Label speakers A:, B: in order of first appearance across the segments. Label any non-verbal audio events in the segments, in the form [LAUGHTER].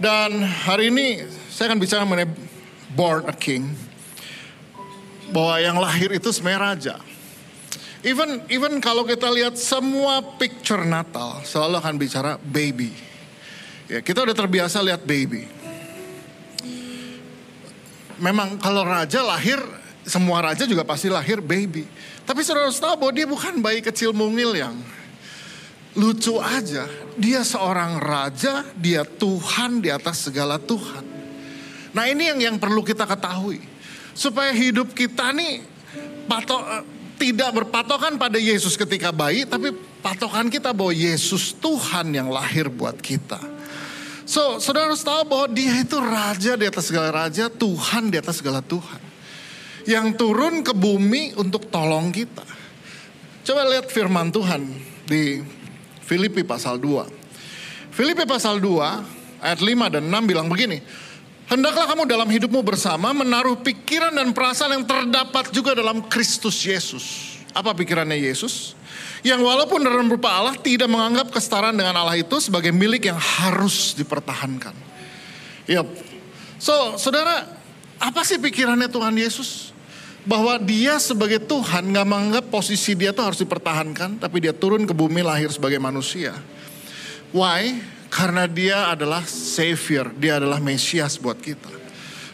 A: Dan hari ini saya akan bicara mengenai born a king. Bahwa yang lahir itu sebenarnya raja. Even even kalau kita lihat semua picture Natal selalu akan bicara baby. Ya, kita udah terbiasa lihat baby. Memang kalau raja lahir semua raja juga pasti lahir baby. Tapi saudara tahu bahwa dia bukan bayi kecil mungil yang lucu aja. Dia seorang raja, dia Tuhan di atas segala Tuhan. Nah ini yang yang perlu kita ketahui. Supaya hidup kita nih patok, tidak berpatokan pada Yesus ketika bayi, tapi patokan kita bahwa Yesus Tuhan yang lahir buat kita. So, saudara harus tahu bahwa dia itu raja di atas segala raja, Tuhan di atas segala Tuhan. Yang turun ke bumi untuk tolong kita. Coba lihat firman Tuhan di Filipi pasal 2. Filipi pasal 2 ayat 5 dan 6 bilang begini. Hendaklah kamu dalam hidupmu bersama menaruh pikiran dan perasaan yang terdapat juga dalam Kristus Yesus. Apa pikirannya Yesus? Yang walaupun dalam rupa Allah tidak menganggap kesetaraan dengan Allah itu sebagai milik yang harus dipertahankan. Yep. So, saudara, apa sih pikirannya Tuhan Yesus? Bahwa dia sebagai Tuhan gak menganggap posisi dia tuh harus dipertahankan, tapi dia turun ke bumi lahir sebagai manusia. Why? Karena dia adalah savior, dia adalah Mesias buat kita.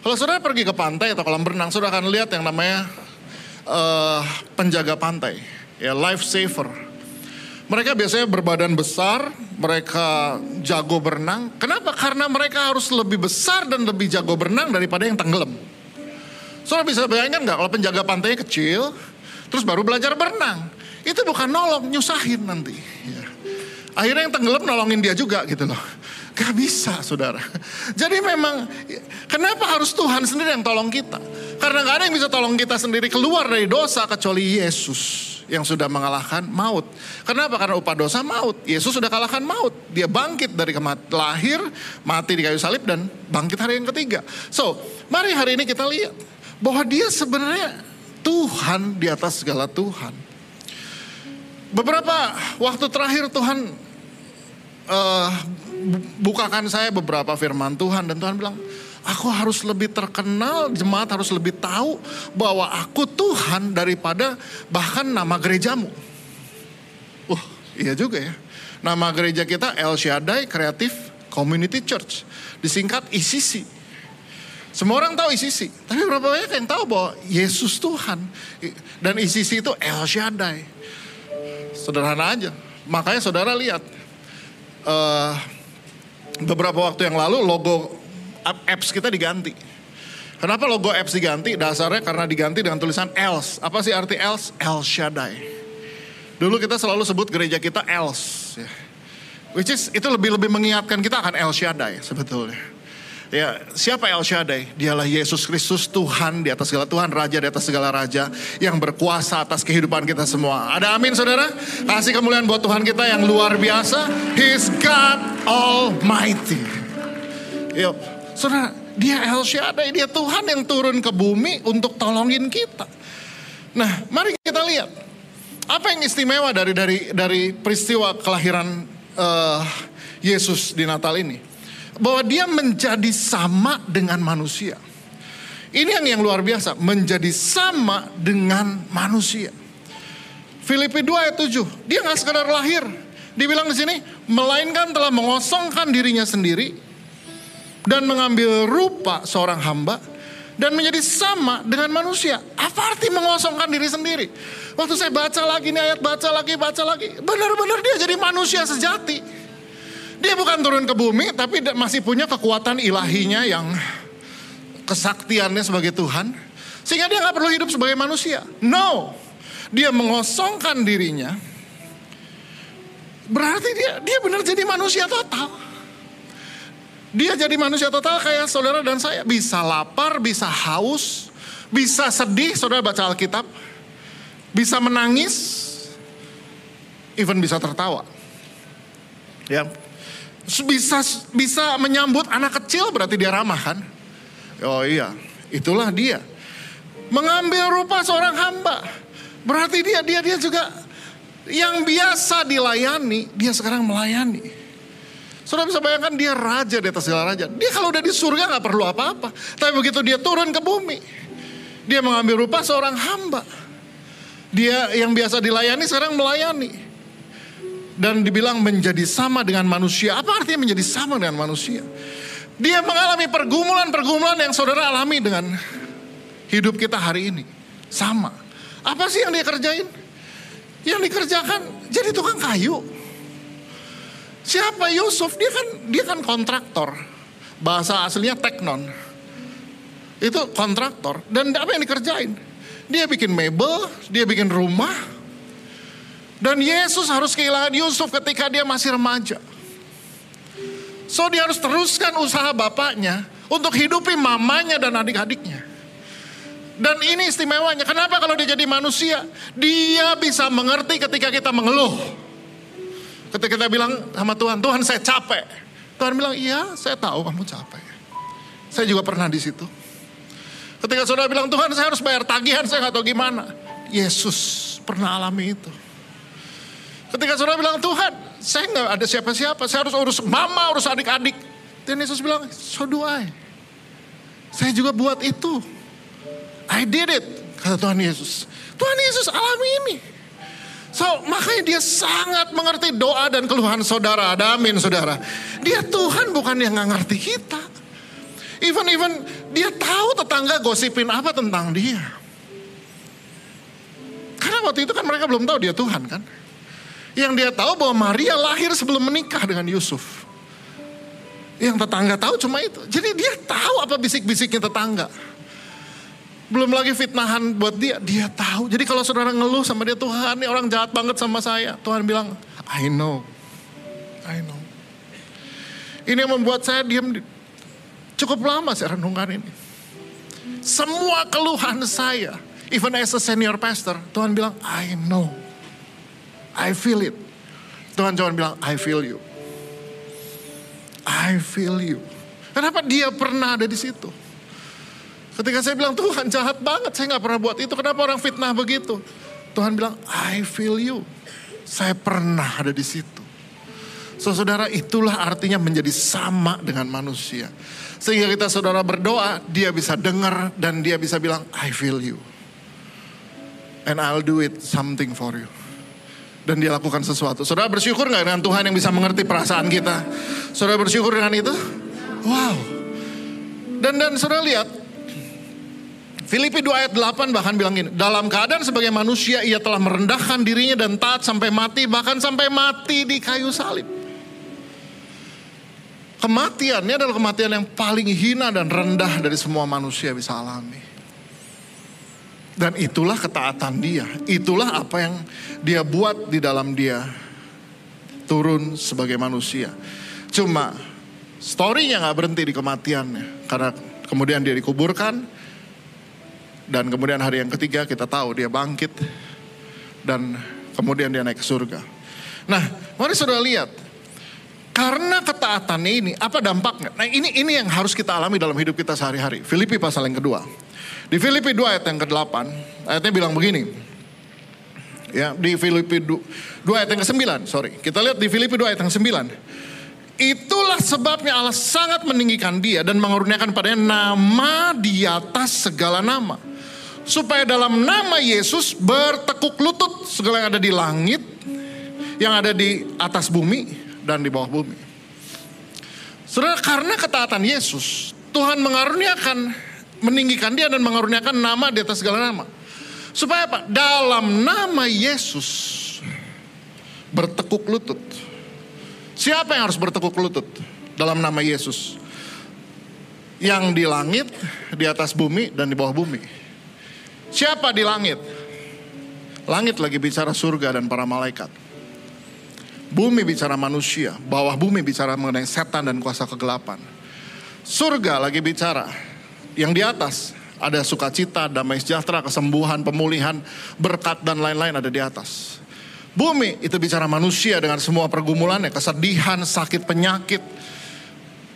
A: Kalau saudara pergi ke pantai atau kolam berenang, saudara akan lihat yang namanya uh, penjaga pantai ya life saver. Mereka biasanya berbadan besar, mereka jago berenang. Kenapa? Karena mereka harus lebih besar dan lebih jago berenang daripada yang tenggelam. Soalnya bisa bayangkan nggak kalau penjaga pantainya kecil, terus baru belajar berenang. Itu bukan nolong, nyusahin nanti. Ya. Akhirnya yang tenggelam nolongin dia juga gitu loh. Gak bisa saudara. Jadi memang kenapa harus Tuhan sendiri yang tolong kita? Karena gak ada yang bisa tolong kita sendiri keluar dari dosa kecuali Yesus yang sudah mengalahkan maut. Kenapa? Karena upah dosa maut. Yesus sudah kalahkan maut. Dia bangkit dari kemat lahir, mati di kayu salib dan bangkit hari yang ketiga. So, mari hari ini kita lihat bahwa dia sebenarnya Tuhan di atas segala Tuhan. Beberapa waktu terakhir Tuhan uh, bukakan saya beberapa firman Tuhan dan Tuhan bilang, aku harus lebih terkenal, jemaat harus lebih tahu bahwa aku Tuhan daripada bahkan nama gerejamu. Uh, iya juga ya. Nama gereja kita El Shaddai Creative Community Church, disingkat ICC. Semua orang tahu ICC, tapi berapa banyak yang tahu bahwa Yesus Tuhan dan ICC itu El Shaddai. Sederhana aja. Makanya saudara lihat, uh, beberapa waktu yang lalu logo apps kita diganti. Kenapa logo apps diganti? Dasarnya karena diganti dengan tulisan else. Apa sih arti else? El Shaddai. Dulu kita selalu sebut gereja kita else. Ya. Which is itu lebih lebih mengingatkan kita akan El Shaddai sebetulnya. Ya, siapa El Shaddai? Dialah Yesus Kristus Tuhan di atas segala Tuhan, Raja di atas segala Raja yang berkuasa atas kehidupan kita semua. Ada amin saudara? Kasih kemuliaan buat Tuhan kita yang luar biasa. He's God Almighty. Yuk, saudara, dia El Shaddai, dia Tuhan yang turun ke bumi untuk tolongin kita. Nah, mari kita lihat. Apa yang istimewa dari dari dari peristiwa kelahiran uh, Yesus di Natal ini? Bahwa dia menjadi sama dengan manusia. Ini yang yang luar biasa, menjadi sama dengan manusia. Filipi 2 ayat 7, dia nggak sekedar lahir. Dibilang di sini, melainkan telah mengosongkan dirinya sendiri dan mengambil rupa seorang hamba dan menjadi sama dengan manusia. Apa arti mengosongkan diri sendiri? Waktu saya baca lagi nih ayat, baca lagi, baca lagi. Benar-benar dia jadi manusia sejati. Dia bukan turun ke bumi, tapi masih punya kekuatan ilahinya yang kesaktiannya sebagai Tuhan. Sehingga dia nggak perlu hidup sebagai manusia. No, dia mengosongkan dirinya. Berarti dia dia benar jadi manusia total. Dia jadi manusia total kayak saudara dan saya. Bisa lapar, bisa haus, bisa sedih, saudara baca Alkitab. Bisa menangis, even bisa tertawa. Ya, bisa bisa menyambut anak kecil berarti dia ramah kan? Oh iya, itulah dia. Mengambil rupa seorang hamba. Berarti dia dia dia juga yang biasa dilayani, dia sekarang melayani. Saudara bisa bayangkan dia raja di atas segala raja. Dia kalau udah di surga nggak perlu apa-apa. Tapi begitu dia turun ke bumi, dia mengambil rupa seorang hamba. Dia yang biasa dilayani sekarang melayani. Dan dibilang menjadi sama dengan manusia. Apa artinya menjadi sama dengan manusia? Dia mengalami pergumulan-pergumulan yang saudara alami dengan hidup kita hari ini. Sama. Apa sih yang dia kerjain? Yang dikerjakan jadi tukang kayu. Siapa Yusuf? Dia kan dia kan kontraktor. Bahasa aslinya teknon. Itu kontraktor. Dan apa yang dikerjain? Dia bikin mebel, dia bikin rumah. Dan Yesus harus kehilangan Yusuf ketika dia masih remaja. So dia harus teruskan usaha bapaknya untuk hidupi mamanya dan adik-adiknya. Dan ini istimewanya. Kenapa kalau dia jadi manusia? Dia bisa mengerti ketika kita mengeluh. Ketika kita bilang sama Tuhan, Tuhan saya capek. Tuhan bilang, iya saya tahu kamu capek. Saya juga pernah di situ. Ketika saudara bilang, Tuhan saya harus bayar tagihan, saya nggak tahu gimana. Yesus pernah alami itu. Ketika saudara bilang, Tuhan saya nggak ada siapa-siapa, saya harus urus mama, urus adik-adik. Dan Yesus bilang, so do I. Saya juga buat itu. I did it, kata Tuhan Yesus. Tuhan Yesus alami ini. So, makanya dia sangat mengerti doa dan keluhan saudara. Ada amin saudara. Dia Tuhan bukan yang nggak ngerti kita. Even even dia tahu tetangga gosipin apa tentang dia. Karena waktu itu kan mereka belum tahu dia Tuhan kan. Yang dia tahu bahwa Maria lahir sebelum menikah dengan Yusuf. Yang tetangga tahu cuma itu. Jadi dia tahu apa bisik-bisiknya tetangga. Belum lagi fitnahan buat dia, dia tahu. Jadi kalau saudara ngeluh sama dia, Tuhan ini orang jahat banget sama saya. Tuhan bilang, I know, I know. Ini yang membuat saya diam cukup lama saya renungkan ini. Semua keluhan saya, even as a senior pastor, Tuhan bilang, I know, I feel it. Tuhan cuma bilang, I feel you. I feel you. Kenapa dia pernah ada di situ? Ketika saya bilang Tuhan jahat banget, saya nggak pernah buat itu. Kenapa orang fitnah begitu? Tuhan bilang, I feel you. Saya pernah ada di situ. So, saudara itulah artinya menjadi sama dengan manusia. Sehingga kita saudara berdoa, dia bisa dengar dan dia bisa bilang, I feel you. And I'll do it something for you. Dan dia lakukan sesuatu. Saudara bersyukur nggak dengan Tuhan yang bisa mengerti perasaan kita? Saudara bersyukur dengan itu? Wow. Dan dan saudara lihat, Filipi 2 ayat 8 bahkan bilang gini, dalam keadaan sebagai manusia ia telah merendahkan dirinya dan taat sampai mati, bahkan sampai mati di kayu salib. Kematiannya adalah kematian yang paling hina dan rendah dari semua manusia bisa alami. Dan itulah ketaatan dia, itulah apa yang dia buat di dalam dia turun sebagai manusia. Cuma storynya nggak berhenti di kematiannya, karena kemudian dia dikuburkan, dan kemudian hari yang ketiga kita tahu dia bangkit dan kemudian dia naik ke surga. Nah, mari saudara lihat. Karena ketaatannya ini, apa dampaknya? Nah ini ini yang harus kita alami dalam hidup kita sehari-hari. Filipi pasal yang kedua. Di Filipi 2 ayat yang ke-8, ayatnya bilang begini. Ya, di Filipi 2, 2 ayat yang ke-9, sorry. Kita lihat di Filipi 2 ayat yang ke-9. Itulah sebabnya Allah sangat meninggikan dia dan mengurniakan padanya nama di atas segala nama supaya dalam nama Yesus bertekuk lutut segala yang ada di langit, yang ada di atas bumi dan di bawah bumi. Saudara, karena ketaatan Yesus, Tuhan mengaruniakan, meninggikan dia dan mengaruniakan nama di atas segala nama. Supaya apa? Dalam nama Yesus bertekuk lutut. Siapa yang harus bertekuk lutut dalam nama Yesus? Yang di langit, di atas bumi, dan di bawah bumi. Siapa di langit? Langit lagi bicara surga dan para malaikat. Bumi bicara manusia, bawah bumi bicara mengenai setan dan kuasa kegelapan. Surga lagi bicara, yang di atas ada sukacita, damai sejahtera, kesembuhan, pemulihan, berkat dan lain-lain ada di atas. Bumi itu bicara manusia dengan semua pergumulannya, kesedihan, sakit, penyakit,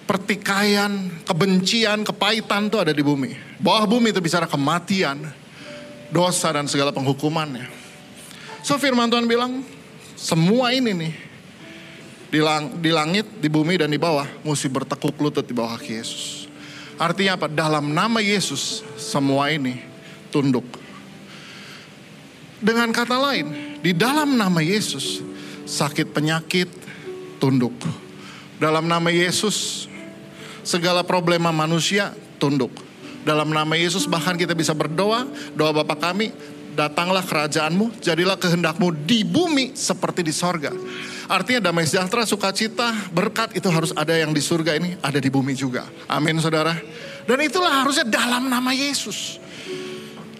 A: pertikaian, kebencian, kepahitan itu ada di bumi. Bawah bumi itu bicara kematian, dosa dan segala penghukumannya. So firman Tuhan bilang, semua ini nih di, lang, di langit, di bumi dan di bawah mesti bertekuk lutut di bawah kaki Yesus. Artinya apa? Dalam nama Yesus semua ini tunduk. Dengan kata lain, di dalam nama Yesus sakit penyakit tunduk. Dalam nama Yesus segala problema manusia tunduk. Dalam nama Yesus bahkan kita bisa berdoa, doa Bapa kami, datanglah kerajaanmu, jadilah kehendakmu di bumi seperti di sorga. Artinya damai sejahtera, sukacita, berkat itu harus ada yang di surga ini, ada di bumi juga. Amin saudara. Dan itulah harusnya dalam nama Yesus.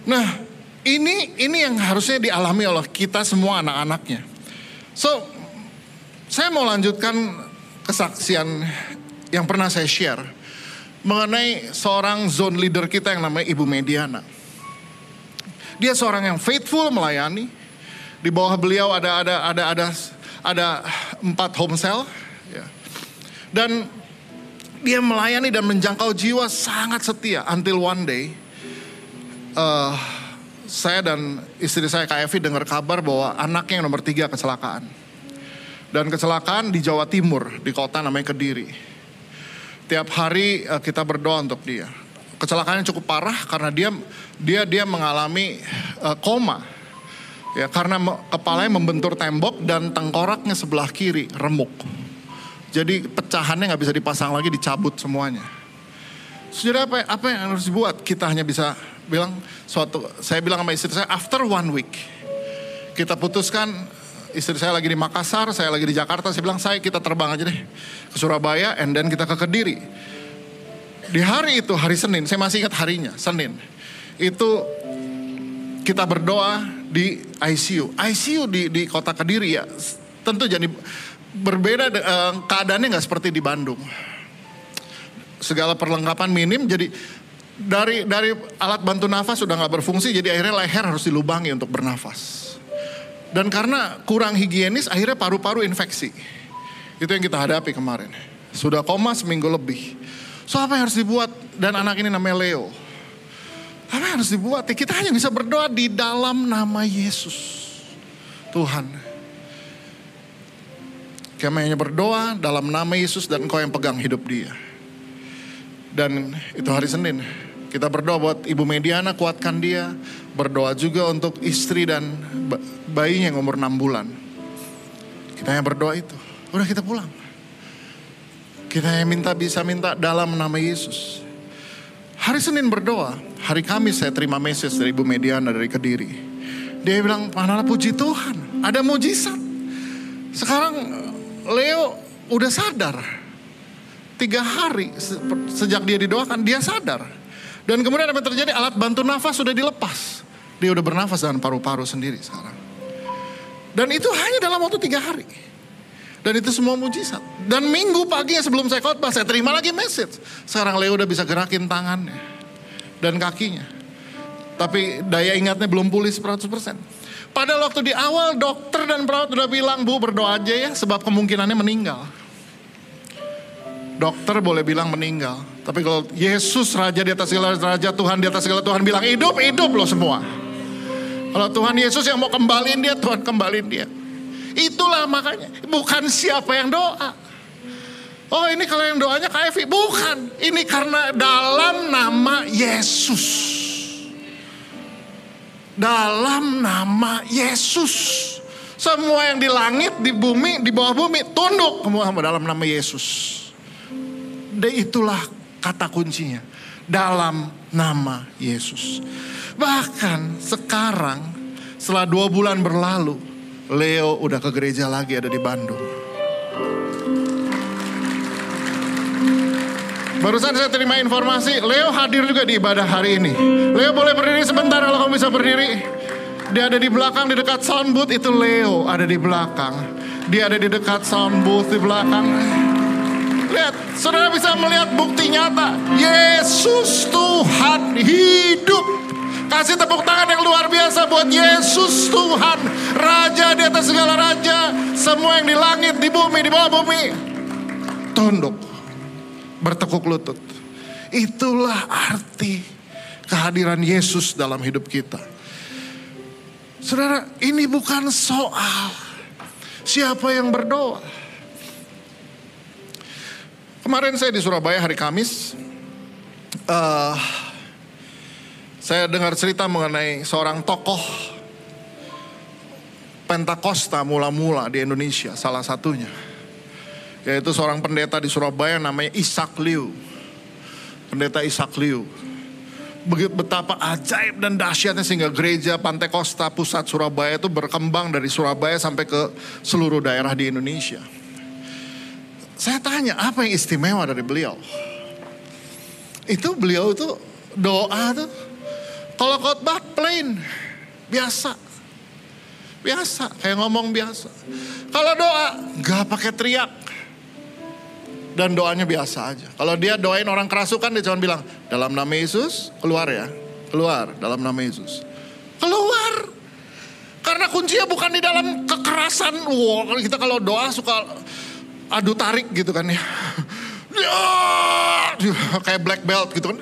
A: Nah ini ini yang harusnya dialami oleh kita semua anak-anaknya. So saya mau lanjutkan kesaksian yang pernah saya share mengenai seorang zone leader kita yang namanya Ibu Mediana. Dia seorang yang faithful melayani. Di bawah beliau ada ada ada ada ada empat home cell. Ya. Dan dia melayani dan menjangkau jiwa sangat setia until one day uh, saya dan istri saya Kak Evi dengar kabar bahwa anaknya yang nomor tiga kecelakaan. Dan kecelakaan di Jawa Timur, di kota namanya Kediri. Tiap hari uh, kita berdoa untuk dia kecelakaannya cukup parah karena dia dia dia mengalami uh, koma ya karena kepalanya membentur tembok dan tengkoraknya sebelah kiri remuk. Jadi pecahannya nggak bisa dipasang lagi dicabut semuanya. Sudah apa apa yang harus dibuat? Kita hanya bisa bilang suatu saya bilang sama istri saya after one week kita putuskan istri saya lagi di Makassar saya lagi di Jakarta. Saya bilang saya kita terbang aja deh ke Surabaya and then kita ke Kediri. Di hari itu, hari Senin, saya masih ingat harinya, Senin. Itu kita berdoa di ICU. ICU di, di kota Kediri ya, tentu jadi berbeda eh, keadaannya nggak seperti di Bandung. Segala perlengkapan minim, jadi dari dari alat bantu nafas sudah nggak berfungsi, jadi akhirnya leher harus dilubangi untuk bernafas. Dan karena kurang higienis, akhirnya paru-paru infeksi. Itu yang kita hadapi kemarin. Sudah koma seminggu lebih. So apa yang harus dibuat? Dan anak ini namanya Leo. Apa harus dibuat? Ya, kita hanya bisa berdoa di dalam nama Yesus. Tuhan. Kami hanya berdoa dalam nama Yesus dan engkau yang pegang hidup dia. Dan itu hari Senin. Kita berdoa buat Ibu Mediana kuatkan dia. Berdoa juga untuk istri dan bayinya yang umur 6 bulan. Kita hanya berdoa itu. Udah kita pulang. Kita yang minta bisa minta dalam nama Yesus. Hari Senin berdoa, hari Kamis saya terima message dari Ibu Mediana dari Kediri. Dia bilang, mana puji Tuhan, ada mujizat. Sekarang Leo udah sadar. Tiga hari sejak dia didoakan, dia sadar. Dan kemudian apa yang terjadi? Alat bantu nafas sudah dilepas. Dia udah bernafas dengan paru-paru sendiri sekarang. Dan itu hanya dalam waktu tiga hari. Dan itu semua mujizat. Dan minggu pagi sebelum saya khotbah, saya terima lagi message. Sekarang Leo udah bisa gerakin tangannya dan kakinya. Tapi daya ingatnya belum pulih 100%. Pada waktu di awal dokter dan perawat udah bilang, Bu berdoa aja ya sebab kemungkinannya meninggal. Dokter boleh bilang meninggal. Tapi kalau Yesus Raja di atas segala Raja, Tuhan di atas segala Tuhan bilang hidup, hidup loh semua. Kalau Tuhan Yesus yang mau kembaliin dia, Tuhan kembaliin dia. Itulah makanya. Bukan siapa yang doa. Oh ini kalau yang doanya Evi. Bukan. Ini karena dalam nama Yesus. Dalam nama Yesus. Semua yang di langit, di bumi, di bawah bumi. Tunduk semua dalam nama Yesus. Dan itulah kata kuncinya. Dalam nama Yesus. Bahkan sekarang setelah dua bulan berlalu Leo udah ke gereja lagi ada di Bandung. Barusan saya terima informasi, Leo hadir juga di ibadah hari ini. Leo boleh berdiri sebentar kalau kamu bisa berdiri. Dia ada di belakang di dekat sound booth itu Leo ada di belakang. Dia ada di dekat sound booth di belakang. Lihat, saudara bisa melihat bukti nyata. Yesus Tuhan hidup. Kasih tepuk tangan yang luar biasa buat Yesus Tuhan. Raja di atas segala raja. Semua yang di langit, di bumi, di bawah bumi. Tunduk. Bertekuk lutut. Itulah arti kehadiran Yesus dalam hidup kita. Saudara, ini bukan soal siapa yang berdoa. Kemarin saya di Surabaya hari Kamis, uh, saya dengar cerita mengenai seorang tokoh Pentakosta mula-mula di Indonesia, salah satunya. Yaitu seorang pendeta di Surabaya namanya Isak Liu. Pendeta Isak Liu. Begitu betapa ajaib dan dahsyatnya sehingga gereja Pantai Kosta pusat Surabaya itu berkembang dari Surabaya sampai ke seluruh daerah di Indonesia. Saya tanya apa yang istimewa dari beliau? Itu beliau itu doa tuh. Kalau khotbah plain, biasa Biasa, kayak ngomong biasa. Kalau doa, gak pakai teriak. Dan doanya biasa aja. Kalau dia doain orang kerasukan, dia cuma bilang, dalam nama Yesus, keluar ya. Keluar, dalam nama Yesus. Keluar. Karena kuncinya bukan di dalam kekerasan. Wow, kita kalau doa suka adu tarik gitu kan ya. [LAUGHS] kayak black belt gitu kan.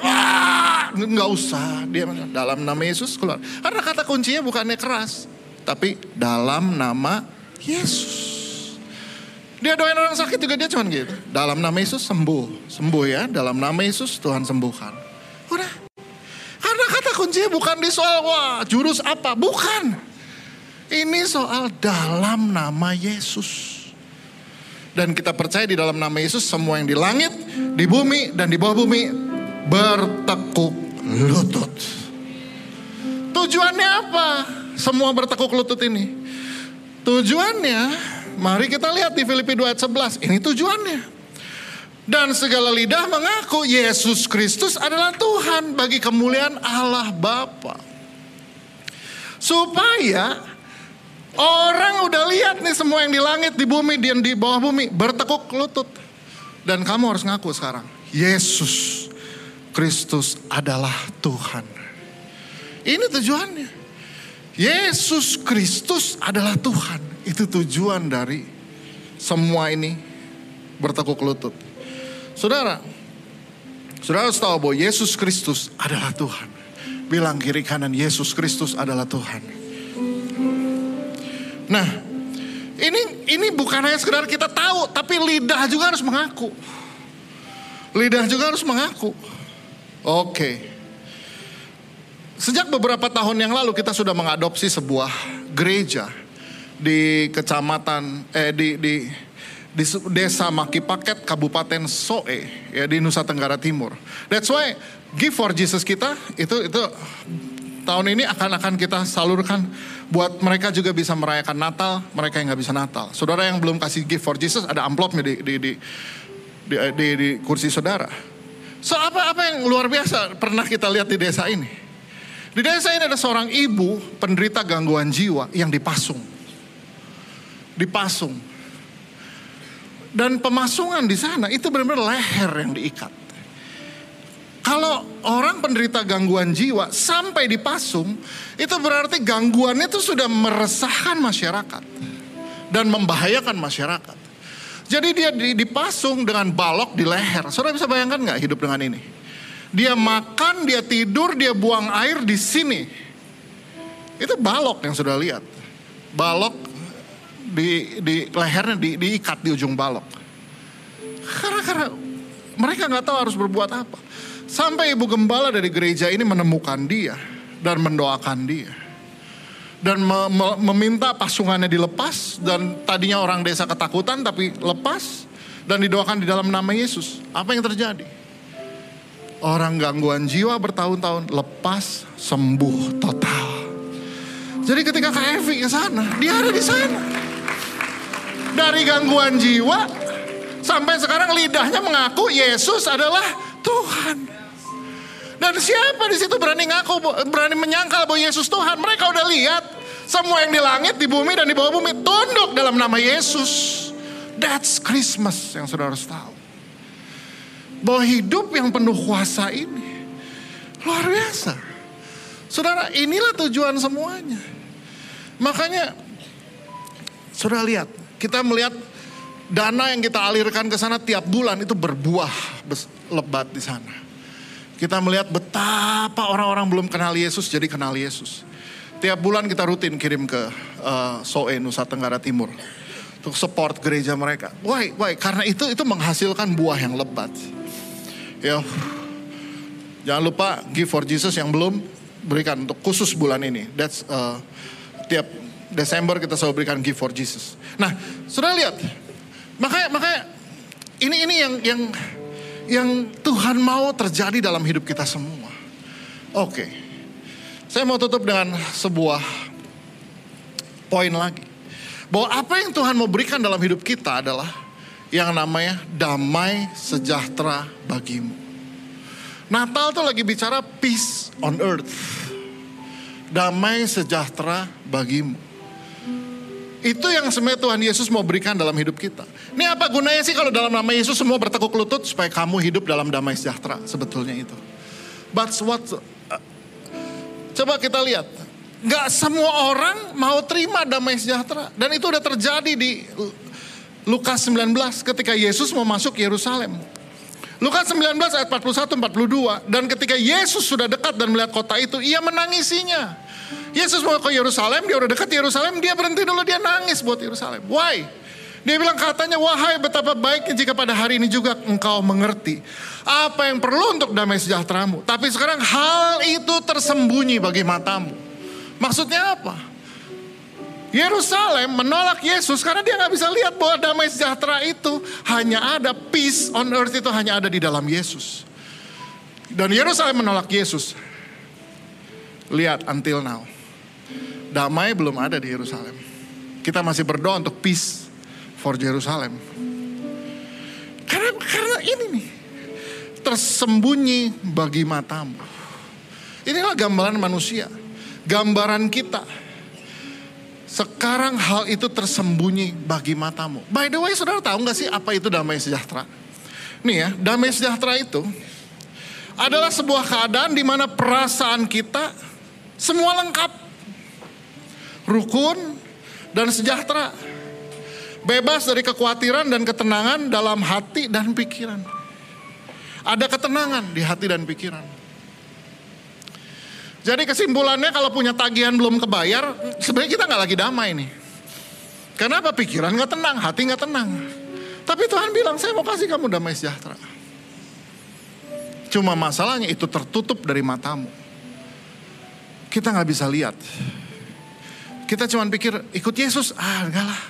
A: Nggak usah. Dia dalam nama Yesus keluar. Karena kata kuncinya bukannya keras tapi dalam nama Yesus. Dia doain orang sakit juga dia cuman gitu. Dalam nama Yesus sembuh. Sembuh ya, dalam nama Yesus Tuhan sembuhkan. Udah. Karena kata kuncinya bukan di soal wah jurus apa, bukan. Ini soal dalam nama Yesus. Dan kita percaya di dalam nama Yesus semua yang di langit, di bumi, dan di bawah bumi bertekuk lutut. Tujuannya apa? Semua bertekuk lutut ini. Tujuannya, mari kita lihat di Filipi 2 ayat 11. Ini tujuannya. Dan segala lidah mengaku Yesus Kristus adalah Tuhan bagi kemuliaan Allah Bapa. Supaya orang udah lihat nih semua yang di langit, di bumi, dan di bawah bumi bertekuk lutut. Dan kamu harus ngaku sekarang, Yesus Kristus adalah Tuhan. Ini tujuannya. Yesus Kristus adalah Tuhan. Itu tujuan dari semua ini bertekuk lutut. Saudara, saudara harus tahu bahwa Yesus Kristus adalah Tuhan. Bilang kiri kanan Yesus Kristus adalah Tuhan. Nah, ini ini bukan hanya sekedar kita tahu, tapi lidah juga harus mengaku. Lidah juga harus mengaku. Oke. Okay. Sejak beberapa tahun yang lalu kita sudah mengadopsi sebuah gereja di kecamatan eh di di di desa Makipaket Kabupaten Soe ya di Nusa Tenggara Timur. That's why Give for Jesus kita itu itu tahun ini akan akan kita salurkan buat mereka juga bisa merayakan Natal, mereka yang nggak bisa Natal. Saudara yang belum kasih Give for Jesus ada amplopnya di di di di, di, di kursi saudara. So apa apa yang luar biasa pernah kita lihat di desa ini? Di desa ini ada seorang ibu penderita gangguan jiwa yang dipasung. Dipasung. Dan pemasungan di sana itu benar-benar leher yang diikat. Kalau orang penderita gangguan jiwa sampai dipasung, itu berarti gangguannya itu sudah meresahkan masyarakat dan membahayakan masyarakat. Jadi dia dipasung dengan balok di leher. Saudara bisa bayangkan nggak hidup dengan ini? Dia makan, dia tidur, dia buang air di sini. Itu balok yang sudah lihat. Balok di, di lehernya di, diikat di ujung balok. Karena, karena mereka nggak tahu harus berbuat apa. Sampai ibu gembala dari gereja ini menemukan dia dan mendoakan dia. Dan me, me, meminta pasungannya dilepas dan tadinya orang desa ketakutan tapi lepas dan didoakan di dalam nama Yesus. Apa yang terjadi? Orang gangguan jiwa bertahun-tahun lepas sembuh total. Jadi ketika Kak Evi ke sana, dia ada di sana. Dari gangguan jiwa sampai sekarang lidahnya mengaku Yesus adalah Tuhan. Dan siapa di situ berani ngaku, berani menyangkal bahwa Yesus Tuhan? Mereka udah lihat semua yang di langit, di bumi dan di bawah bumi tunduk dalam nama Yesus. That's Christmas yang saudara harus tahu bahwa hidup yang penuh kuasa ini luar biasa. Saudara, inilah tujuan semuanya. Makanya, saudara lihat, kita melihat dana yang kita alirkan ke sana tiap bulan itu berbuah lebat di sana. Kita melihat betapa orang-orang belum kenal Yesus jadi kenal Yesus. Tiap bulan kita rutin kirim ke uh, Soe Nusa Tenggara Timur. untuk support gereja mereka. Why? Why? Karena itu itu menghasilkan buah yang lebat. Ya, jangan lupa give for Jesus yang belum berikan untuk khusus bulan ini. That's uh, tiap Desember kita selalu berikan give for Jesus. Nah, sudah lihat, makanya makanya ini ini yang yang yang Tuhan mau terjadi dalam hidup kita semua. Oke, saya mau tutup dengan sebuah poin lagi. Bahwa apa yang Tuhan mau berikan dalam hidup kita adalah yang namanya damai sejahtera bagimu. Natal tuh lagi bicara peace on earth. Damai sejahtera bagimu. Itu yang sebenarnya Tuhan Yesus mau berikan dalam hidup kita. Ini apa gunanya sih kalau dalam nama Yesus semua bertekuk lutut supaya kamu hidup dalam damai sejahtera sebetulnya itu. But what uh, coba kita lihat. Gak semua orang mau terima damai sejahtera. Dan itu udah terjadi di Lukas 19 ketika Yesus mau masuk Yerusalem. Lukas 19 ayat 41 42 dan ketika Yesus sudah dekat dan melihat kota itu ia menangisinya. Yesus mau ke Yerusalem, dia udah dekat Yerusalem, dia berhenti dulu dia nangis buat Yerusalem. Why? Dia bilang katanya, wahai betapa baiknya jika pada hari ini juga engkau mengerti apa yang perlu untuk damai sejahteramu. Tapi sekarang hal itu tersembunyi bagi matamu. Maksudnya apa? Yerusalem menolak Yesus karena dia nggak bisa lihat bahwa damai sejahtera itu hanya ada peace on earth itu hanya ada di dalam Yesus. Dan Yerusalem menolak Yesus. Lihat until now. Damai belum ada di Yerusalem. Kita masih berdoa untuk peace for Jerusalem. Karena karena ini nih tersembunyi bagi matamu. Inilah gambaran manusia. Gambaran kita sekarang hal itu tersembunyi bagi matamu. By the way, saudara tahu nggak sih apa itu damai sejahtera? Nih ya, damai sejahtera itu adalah sebuah keadaan di mana perasaan kita semua lengkap. Rukun dan sejahtera. Bebas dari kekhawatiran dan ketenangan dalam hati dan pikiran. Ada ketenangan di hati dan pikiran. Jadi kesimpulannya kalau punya tagihan belum kebayar, sebenarnya kita nggak lagi damai nih. Kenapa pikiran nggak tenang, hati nggak tenang. Tapi Tuhan bilang, saya mau kasih kamu damai sejahtera. Cuma masalahnya itu tertutup dari matamu. Kita nggak bisa lihat. Kita cuma pikir ikut Yesus, ah enggak lah.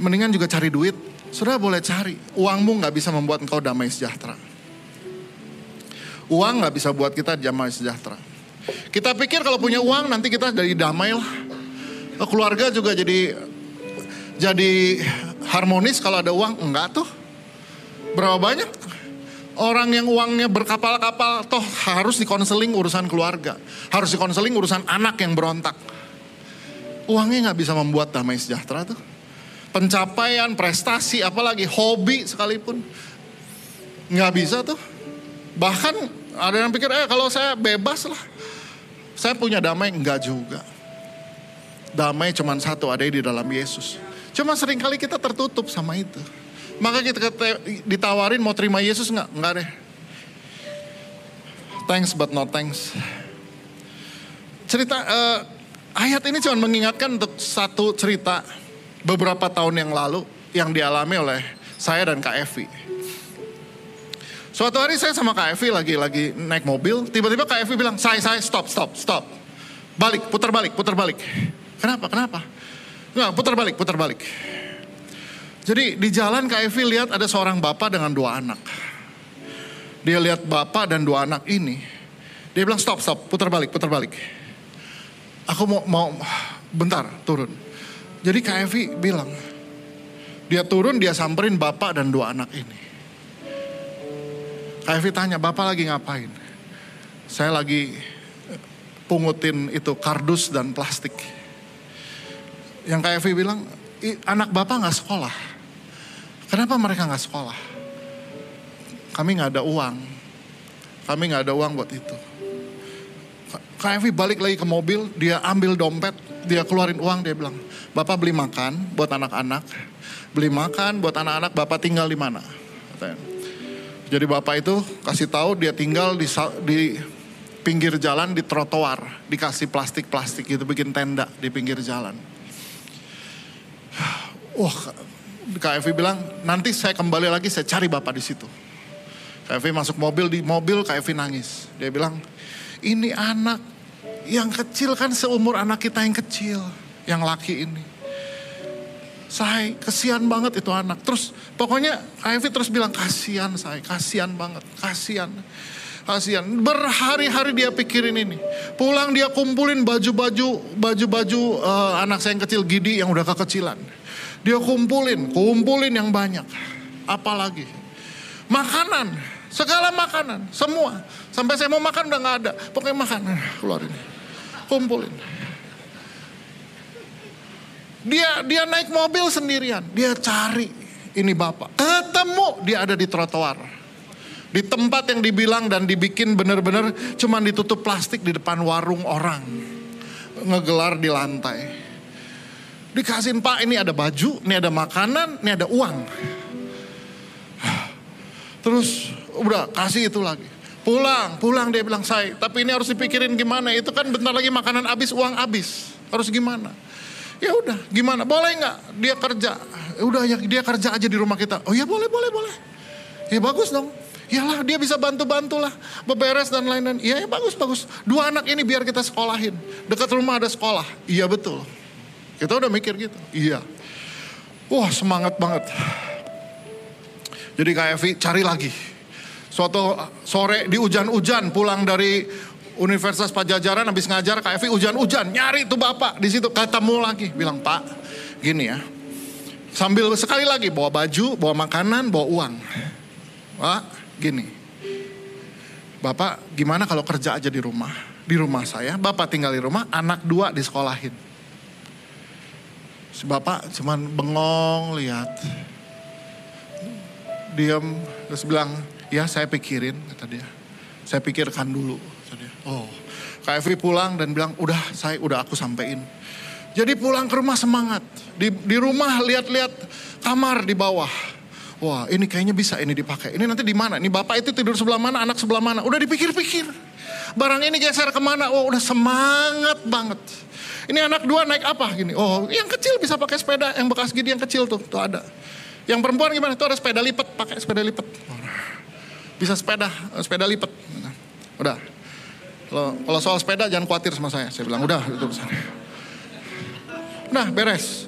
A: Mendingan juga cari duit. Sudah boleh cari. Uangmu nggak bisa membuat engkau damai sejahtera. Uang nggak bisa buat kita damai sejahtera. Kita pikir kalau punya uang nanti kita jadi damai lah. Keluarga juga jadi jadi harmonis kalau ada uang. Enggak tuh. Berapa banyak orang yang uangnya berkapal-kapal toh harus dikonseling urusan keluarga. Harus dikonseling urusan anak yang berontak. Uangnya nggak bisa membuat damai sejahtera tuh. Pencapaian, prestasi, apalagi hobi sekalipun. Nggak bisa tuh. Bahkan ada yang pikir, eh kalau saya bebas lah. Saya punya damai, enggak juga. Damai cuma satu, ada di dalam Yesus. Cuma sering kali kita tertutup sama itu. Maka kita ditawarin mau terima Yesus enggak? Enggak deh. Thanks but no thanks. Cerita uh, ayat ini cuma mengingatkan untuk satu cerita beberapa tahun yang lalu yang dialami oleh saya dan Kak Evi. Suatu hari saya sama Kak Evi lagi lagi naik mobil, tiba-tiba Kak Evi bilang, "Saya, saya, stop, stop, stop. Balik, putar balik, putar balik." Kenapa? Kenapa? Nggak, putar balik, putar balik. Jadi di jalan Kak Evi lihat ada seorang bapak dengan dua anak. Dia lihat bapak dan dua anak ini. Dia bilang, "Stop, stop, putar balik, putar balik." Aku mau mau bentar, turun. Jadi Kak Evi bilang, dia turun, dia samperin bapak dan dua anak ini. Evi tanya, Bapak lagi ngapain? Saya lagi pungutin itu kardus dan plastik. Yang Kak Evi bilang, anak Bapak nggak sekolah. Kenapa mereka nggak sekolah? Kami nggak ada uang. Kami nggak ada uang buat itu. Kak Evi balik lagi ke mobil, dia ambil dompet, dia keluarin uang, dia bilang, Bapak beli makan buat anak-anak, beli makan buat anak-anak, Bapak tinggal di mana? Jadi bapak itu kasih tahu dia tinggal di, di pinggir jalan di trotoar, dikasih plastik-plastik gitu bikin tenda di pinggir jalan. Wah, Evi bilang, nanti saya kembali lagi, saya cari bapak di situ. Evi masuk mobil, di mobil Evi nangis. Dia bilang, ini anak yang kecil kan seumur anak kita yang kecil, yang laki ini. Saya kasihan banget itu anak. Terus pokoknya Evi terus bilang, kasihan saya, kasihan banget, kasihan. Kasihan. Berhari-hari dia pikirin ini. Pulang dia kumpulin baju-baju baju-baju uh, anak saya yang kecil Gidi yang udah kekecilan. Dia kumpulin, kumpulin yang banyak. Apalagi makanan, segala makanan, semua. Sampai saya mau makan udah nggak ada. Pokoknya makan, keluarin, kumpulin. Dia dia naik mobil sendirian, dia cari ini bapak. Ketemu dia ada di trotoar. Di tempat yang dibilang dan dibikin benar-benar cuman ditutup plastik di depan warung orang. Ngegelar di lantai. Dikasihin pak ini ada baju, ini ada makanan, ini ada uang. Terus udah kasih itu lagi. Pulang, pulang dia bilang saya. Tapi ini harus dipikirin gimana. Itu kan bentar lagi makanan habis, uang habis. Harus gimana? Ya udah, gimana? Boleh nggak dia kerja? Ya udah ya dia kerja aja di rumah kita. Oh ya boleh, boleh, boleh. Ya bagus dong. Iyalah dia bisa bantu-bantu lah. Beberes dan lain-lain. Iya ya bagus, bagus. Dua anak ini biar kita sekolahin. Dekat rumah ada sekolah. Iya betul. Kita udah mikir gitu. Iya. Wah semangat banget. Jadi Evi cari lagi. Suatu sore di hujan-hujan pulang dari Universitas Pajajaran habis ngajar Evi hujan-hujan nyari tuh bapak di situ ketemu lagi bilang Pak gini ya sambil sekali lagi bawa baju bawa makanan bawa uang Pak gini Bapak gimana kalau kerja aja di rumah di rumah saya Bapak tinggal di rumah anak dua di sekolahin Si bapak cuman bengong lihat. Diam terus bilang, ya saya pikirin kata dia. Saya pikirkan dulu. Oh, Kak Evi pulang dan bilang, udah saya udah aku sampein. Jadi pulang ke rumah semangat. Di, di rumah lihat-lihat kamar di bawah. Wah ini kayaknya bisa ini dipakai. Ini nanti di mana? Ini bapak itu tidur sebelah mana, anak sebelah mana. Udah dipikir-pikir. Barang ini geser ke mana? Wah udah semangat banget. Ini anak dua naik apa gini? Oh, yang kecil bisa pakai sepeda, yang bekas gini yang kecil tuh, tuh ada. Yang perempuan gimana? Tuh ada sepeda lipat, pakai sepeda lipat. Bisa sepeda, sepeda lipat. Udah. Kalau, kalau soal sepeda jangan khawatir sama saya. Saya bilang udah itu besar. Nah beres.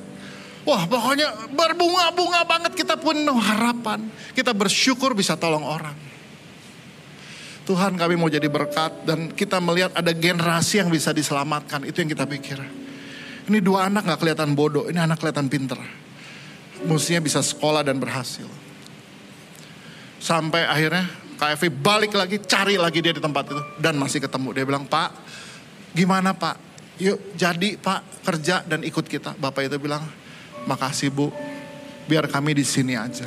A: Wah pokoknya berbunga-bunga banget kita penuh harapan. Kita bersyukur bisa tolong orang. Tuhan kami mau jadi berkat dan kita melihat ada generasi yang bisa diselamatkan. Itu yang kita pikir. Ini dua anak gak kelihatan bodoh, ini anak kelihatan pinter. Mestinya bisa sekolah dan berhasil. Sampai akhirnya KFV balik lagi, cari lagi dia di tempat itu. Dan masih ketemu. Dia bilang, Pak, gimana Pak? Yuk jadi Pak kerja dan ikut kita. Bapak itu bilang, makasih Bu, biar kami di sini aja.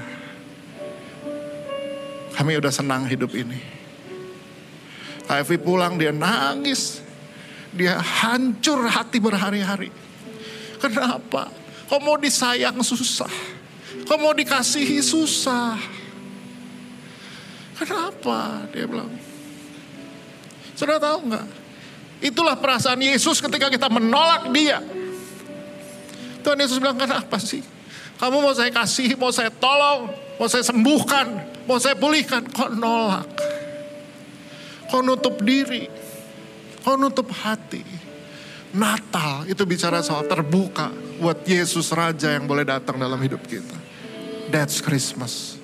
A: Kami udah senang hidup ini. Evi pulang dia nangis. Dia hancur hati berhari-hari. Kenapa? Kau mau disayang susah. Kau mau dikasihi susah. Kenapa? Dia bilang. Sudah tahu nggak? Itulah perasaan Yesus ketika kita menolak dia. Tuhan Yesus bilang, kenapa sih? Kamu mau saya kasih, mau saya tolong, mau saya sembuhkan, mau saya pulihkan. Kok nolak? Kau nutup diri. Kau nutup hati. Natal itu bicara soal terbuka buat Yesus Raja yang boleh datang dalam hidup kita. That's Christmas.